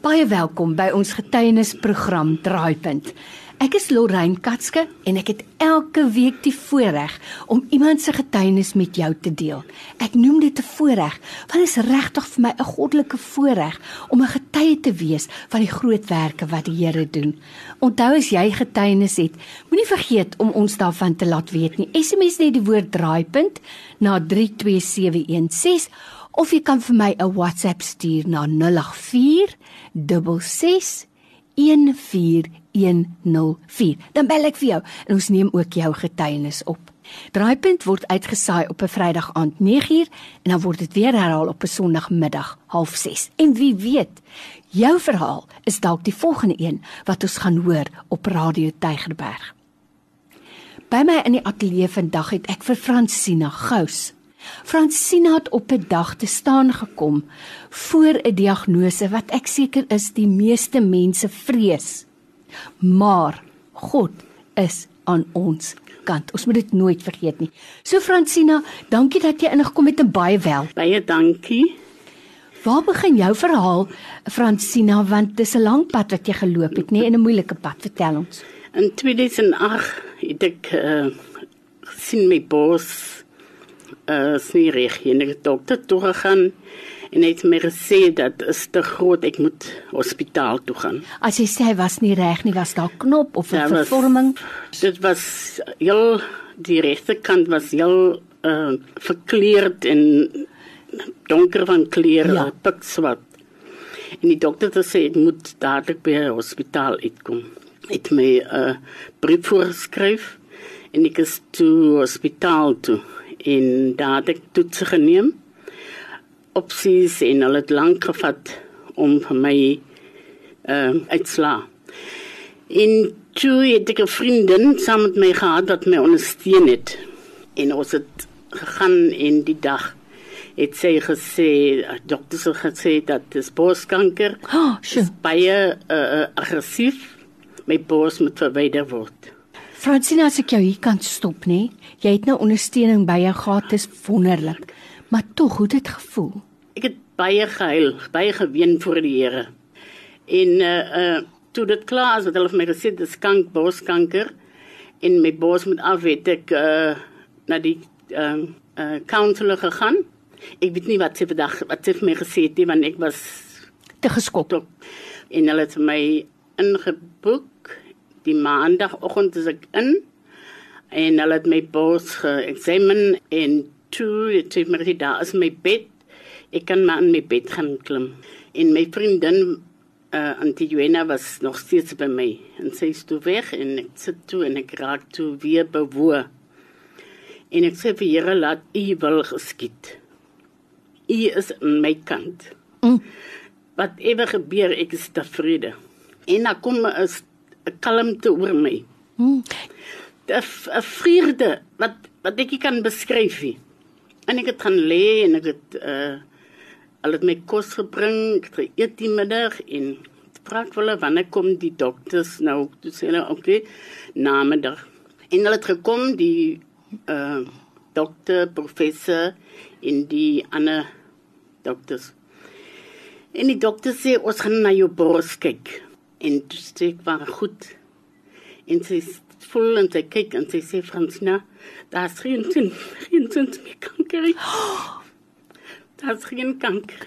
Baie welkom by ons getuienisprogram Draaipunt. Ek is Lorraine Katske en ek het elke week die voorreg om iemand se getuienis met jou te deel. Ek noem dit 'n voorreg want dit is regtig vir my 'n goddelike voorreg om 'n getuie te wees van die groot werke wat die Here doen. Onthou as jy getuienis het, moenie vergeet om ons daarvan te laat weet nie. SMS net die woord Draaipunt na 32716 of jy kan vir my 'n WhatsApp stuur na 084 66 14104. Dan bel ek vir jou en ons neem ook jou getuienis op. Draaipunt word uitgesaai op 'n Vrydag aand 9uur en dan word dit weer herhaal op 'n Sondagmiddag 06:30. En wie weet, jou verhaal is dalk die volgende een wat ons gaan hoor op Radio Tygerberg. By my in die ateljee vandag het ek vir Fransina Gous Francina het op 'n dag te staan gekom voor 'n diagnose wat ek seker is die meeste mense vrees. Maar God is aan ons kant. Ons moet dit nooit vergeet nie. So Francina, dankie dat jy ingekom het en baie wel. Baie dankie. Waar begin jou verhaal, Francina, want dis 'n lang pad wat jy geloop het, nê, nee, 'n moeilike pad. Vertel ons. In 2008 het ek uh, sien my bos uh sien reg en ek dokter toe gegaan en hy het my gesê dat is te groot ek moet hospitaal toe gaan. As jy sê hy was nie reg nie, was daar knop of 'n vervorming? Dit was heel die regte kant was heel uh verkleurd en donker van kleur, ja. pikswart. En die dokter het gesê ek moet dadelik by die hospitaal uitkom. Het my 'n uh, brief voorgeskryf en ek is toe hospitaal toe en daar het ek toetse geneem opsies en hulle het lank gevat om vir my ehm uh, uitsla. In toe het ek 'n vriendin saam met my gehad wat my ondersteun het en ons het gegaan in die dag het sy gesê dokters het gesê dat dit borskanker oh, sure. is baie uh, aggressief my bors moet verwyder word Francina as ek jou hier kan stop nê. Jy het nou ondersteuning by jou gehad, dis wonderlik. Maar tog, hoe dit gevoel? Ek het baie gehuil, baie geween voor die Here. En uh uh toe dit klaar is, het hulle vir my gesê dis kank borskanker en my bors moet af weet ek uh na die ehm uh, uh counselor gegaan. Ek weet nie wat sy vandag wat sy vir my gesê het nie want ek was te geskok. En hulle het my ingeboek die maandagooggend is ek in en hulle het my bors geëxamen en toe het sy my daar is my bed ek kan maar in my bed gaan klim. En my vriendin uh, Auntie Joanna was nog steeds by my en sy is toe weg en ek sit toe en ek raak toe weer bewoe. En ek sê vir Here laat u wil geskied. U is aan my kant. Mm. wat ewe gebeur ek is tevrede. En dan kom 'n 'n kalmte oor my. Hmm. 'n vrede wat wat ek kan beskryf nie. En ek het gaan lê en ek het uh al het my kos gebring, ek het eet die middag en praat hulle wanneer kom die dokters nou toe sê hulle okay, namiddag. En hulle het gekom die uh dokter, professor en die ander dokters. En die dokter sê ons gaan na jou bors kyk en dit steek maar goed. En sy voel en sy kyk en sy sê Fransina, daar's geen sin, geen sin meer kanker. Daar's geen kanker.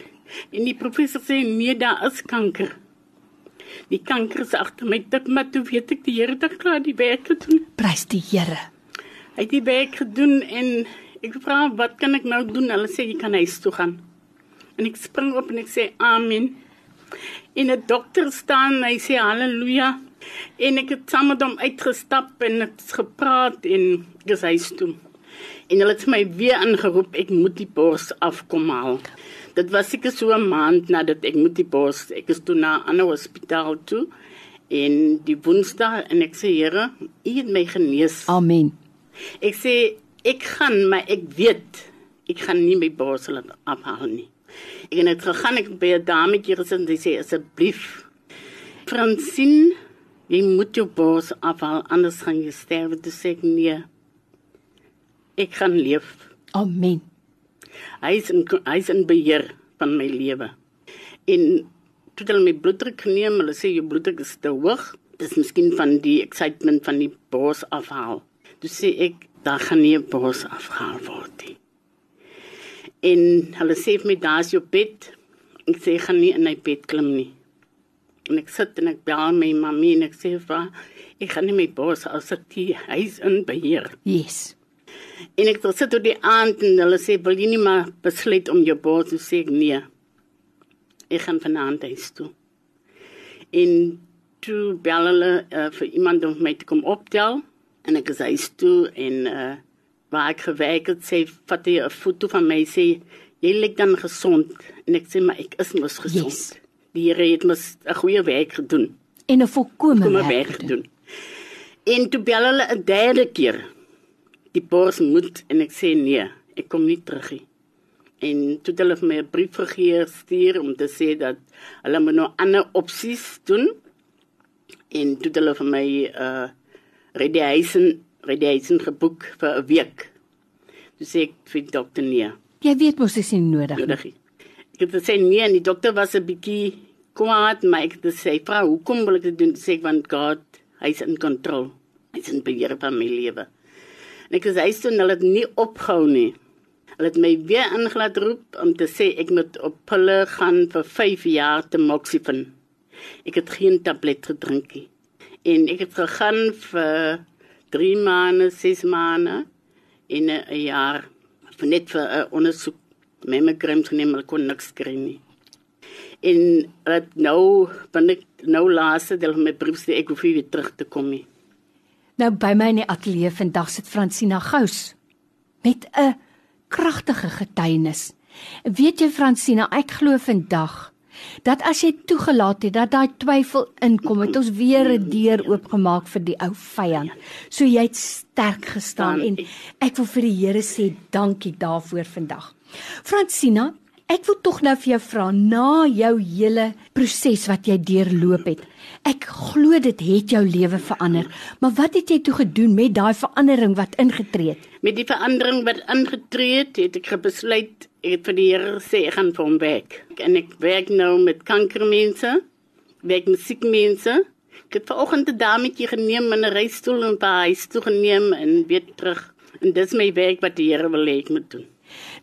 En die professor sê nee, daar is kanker. Die kanker is agter my dik, maar toe weet ek die Here het klaar die werk gedoen. Prys die Here. Hy het die werk gedoen en ek vra wat kan ek nou doen? Hulle sê jy kan huis toe gaan. En ek spring op en ek sê amen en 'n dokter staan hy sê haleluja en ek het saam met hom uitgestap en het gepraat en gesê toe. En hulle het my weer aangeroep ek moet die bors afkom haal. Dit was seker so 'n maand nadat ek moet die bors ek is toe na 'n ander hospitaal toe en die woensdag en ek sê Here u het my genees. Amen. Ek sê ek gaan maar ek weet ek gaan nie my bors laat afhaal nie Ek het gegaan ek by 'n dametjie gesit en sy sê asseblief Francine, jy moet jou bors afhaal anders gaan jy sterwe. Dis sê ek nee. Ek gaan leef. Amen. Hy is in hy is in beheer van my lewe. En toe hulle my bloeddruk geneem, hulle sê jou bloeddruk is te hoog. Dis miskien van die excitement van die bors afhaal. Toe sê ek, daar gaan nie 'n bors afhaal word nie. En hulle sê vir my, daar's jou bed. Ek sê ek gaan nie in my bed klim nie. En ek sit en ek bel my mamma en ek sê vir haar, ek gaan nie my bors as ek die huis in beheer. Yes. En ek sit tot die aand en hulle sê, "Wil jy nie maar besluit om jou bors te sê nee." Ek gaan vanaand huis toe. En toe bel hulle uh, vir iemand om my te kom optel en ek is huis toe en uh, waar ek gewerk het, sê vat hy 'n foto van my sê jy lyk dan gesond en ek sê maar ek is mos gesond. Yes. Die Here het mos 'n goeie werk gedoen. En 'n volkomme werk werk gedoen. En toe bel hulle 'n derde keer. Die bors moet en ek sê nee, ek kom nie terug nie. En toe het hulle vir my 'n brief gegee stuur om te sê dat hulle moet nou ander opsies doen. En toe het hulle vir my uh radiation radiation geboek vir 'n week. Toe sê ek vir die dokter nee. Jy weet mos dis nie nodig nie. nodig. Ek het gesê nee en die dokter was 'n bietjie kwaad, maar ek het gesê, "Vrou, hoekom wil ek dit doen?" Sê ek want God, hy's in kontrole. Hy's in beheer van my lewe. En ek sê toe hulle het nie opgehou nie. Hulle het my weer ingelaat roep om te sê ek moet op pille gaan vir 5 jaar te moxifen. Ek het geen tablet gedrink nie. En ek het gegaan vir 3 maande, 6 maande en 'n jaar net vir 'n ondersoek mammograms geneem, hulle kon niks kry nie. En dit nou van ek nou laaste deel van my brief sê ek hoef nie weer terug te kom nie. Nou by my in die ateljee vandag sit Fransina Gous met 'n kragtige getuienis. Weet jy Fransina, ek glo vandag dat as jy toegelaat het dat daai twyfel inkom, het ons weer 'n deur oopgemaak vir die ou vyand. So jy het sterk gestaan en ek wil vir die Here sê dankie daarvoor vandag. Fransina, ek wil tog nou vir jou vra na jou hele proses wat jy deurloop het. Ek glo dit het jou lewe verander, maar wat het jy toe gedoen met daai verandering wat ingetree het? Met die verandering wat ingetree het, het ek besluit ek het vir die Here gesê ek gaan vir hom werk. En ek werk nou met kankermense, werk met siek mense. Ek het vanoggend 'n dametjie geneem in 'n reistool en by huis toe geneem en weer terug. En dis my werk wat die Here wil hê ek moet doen.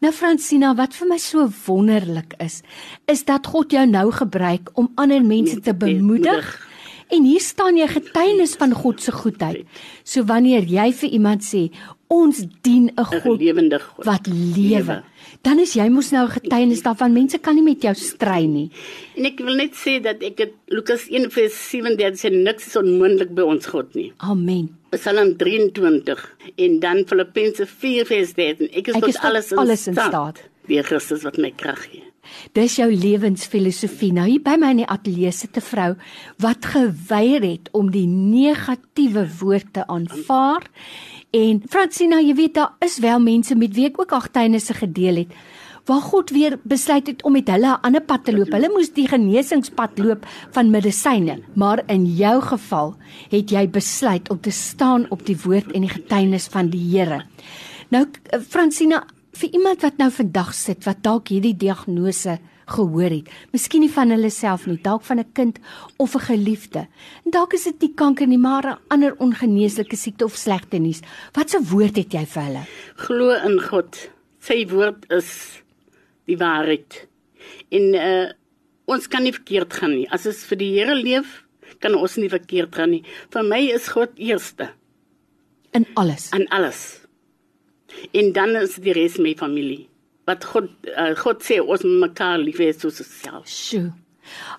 Nou Fransina, wat vir my so wonderlik is, is dat God jou nou gebruik om ander mense te bemoedig. En hier staan jy getuienis van God se goedheid. So wanneer jy vir iemand sê, ons dien 'n God God. wat lewe, dan is jy mos nou 'n getuienis daarvan mense kan nie met jou stry nie. En ek wil net sê dat ek het Lukas 1:37 sê niks is onmoontlik by ons God nie. Amen. Psalm 23 en dan Filippense 4:13. Ek is Ek tot is tot alles in alles in staat. staat. Deur Christus wat my krag gee. Dis jou lewensfilosofie. Nou hier by my in die ateljee sit 'n vrou wat geweier het om die negatiewe woord te aanvaar. En Francina, jy weet daar is wel mense met wie ek ook agtynisse gedeel het waar God weer besluit het om met hulle 'n ander pad te loop. Hulle moes die genesingspad loop van medisyne, maar in jou geval het jy besluit om te staan op die woord en die getuienis van die Here. Nou Francina, vir iemand wat nou vandag sit wat dalk hierdie diagnose gehoor het, miskien nie van hulle self nie, dalk van 'n kind of 'n geliefde. En dalk is dit nie kanker nie, maar 'n ander ongeneeslike siekte of slegte nuus. Wat 'n woord het jy vir hulle? Glo in God. Sy woord is die waarheid. En uh ons kan nie verkeerd gaan nie. As ons vir die Here leef, kan ons nie verkeerd gaan nie. Vir my is God eerste In alles. aan alles. En dan is die res my familie. Wat God uh, God sê ons moet mekaar lief hê soos onsself. Sjoe.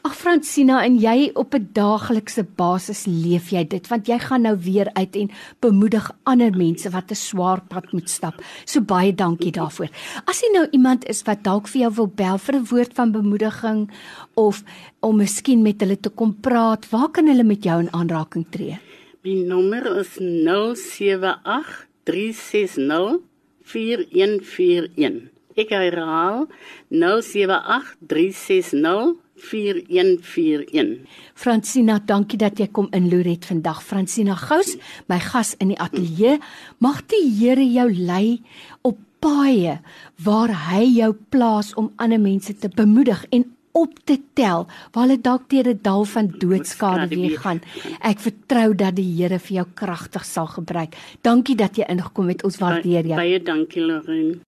Ag Francina, en jy op 'n daaglikse basis leef jy dit want jy gaan nou weer uit en bemoedig ander mense wat 'n swaar pad moet stap. So baie dankie daarvoor. As jy nou iemand is wat dalk vir jou wil bel vir 'n woord van bemoediging of om miskien met hulle te kom praat, waar kan hulle met jou in aanraking tree? My nommer is 078 360 4141. Ek herhaal 078 360 4141. Francina, dankie dat jy kom inloer het vandag. Francina Gous, my gas in die ateljee. Mag die Here jou lei op paaie waar hy jou plaas om ander mense te bemoedig en op te tel waar hulle dalk deur 'n dal van doodskade weer gaan. Ek vertrou dat die Here vir jou kragtig sal gebruik. Dankie dat jy ingekom het. Ons waardeer jou. Baie dankie Lorraine.